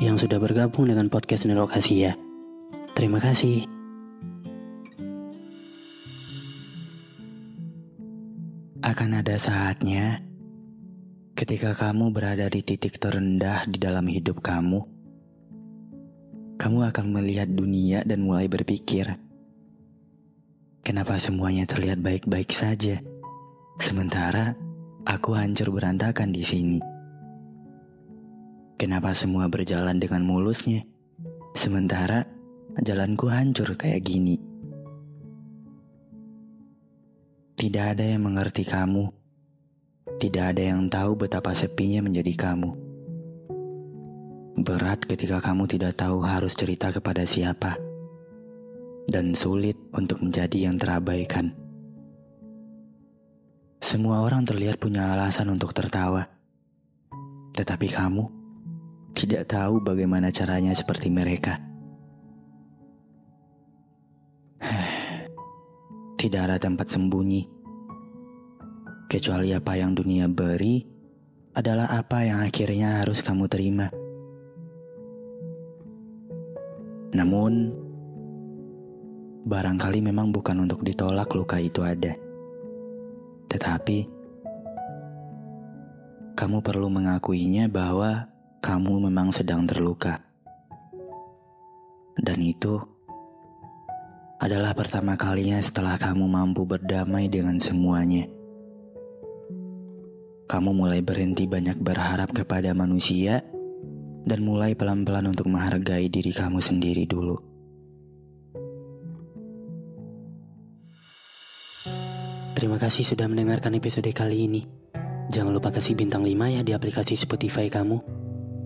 yang sudah bergabung dengan podcast Nelokasi ya. Terima kasih. Akan ada saatnya ketika kamu berada di titik terendah di dalam hidup kamu, kamu akan melihat dunia dan mulai berpikir, kenapa semuanya terlihat baik-baik saja, sementara aku hancur berantakan di sini. Kenapa semua berjalan dengan mulusnya, sementara jalanku hancur kayak gini. Tidak ada yang mengerti kamu. Tidak ada yang tahu betapa sepinya menjadi kamu. Berat ketika kamu tidak tahu harus cerita kepada siapa. Dan sulit untuk menjadi yang terabaikan. Semua orang terlihat punya alasan untuk tertawa. Tetapi kamu tidak tahu bagaimana caranya seperti mereka. Tidak ada tempat sembunyi. Kecuali apa yang dunia beri adalah apa yang akhirnya harus kamu terima. Namun, barangkali memang bukan untuk ditolak luka itu ada. Tetapi, kamu perlu mengakuinya bahwa kamu memang sedang terluka. Dan itu adalah pertama kalinya setelah kamu mampu berdamai dengan semuanya. Kamu mulai berhenti banyak berharap kepada manusia dan mulai pelan-pelan untuk menghargai diri kamu sendiri dulu. Terima kasih sudah mendengarkan episode kali ini. Jangan lupa kasih bintang 5 ya di aplikasi Spotify kamu.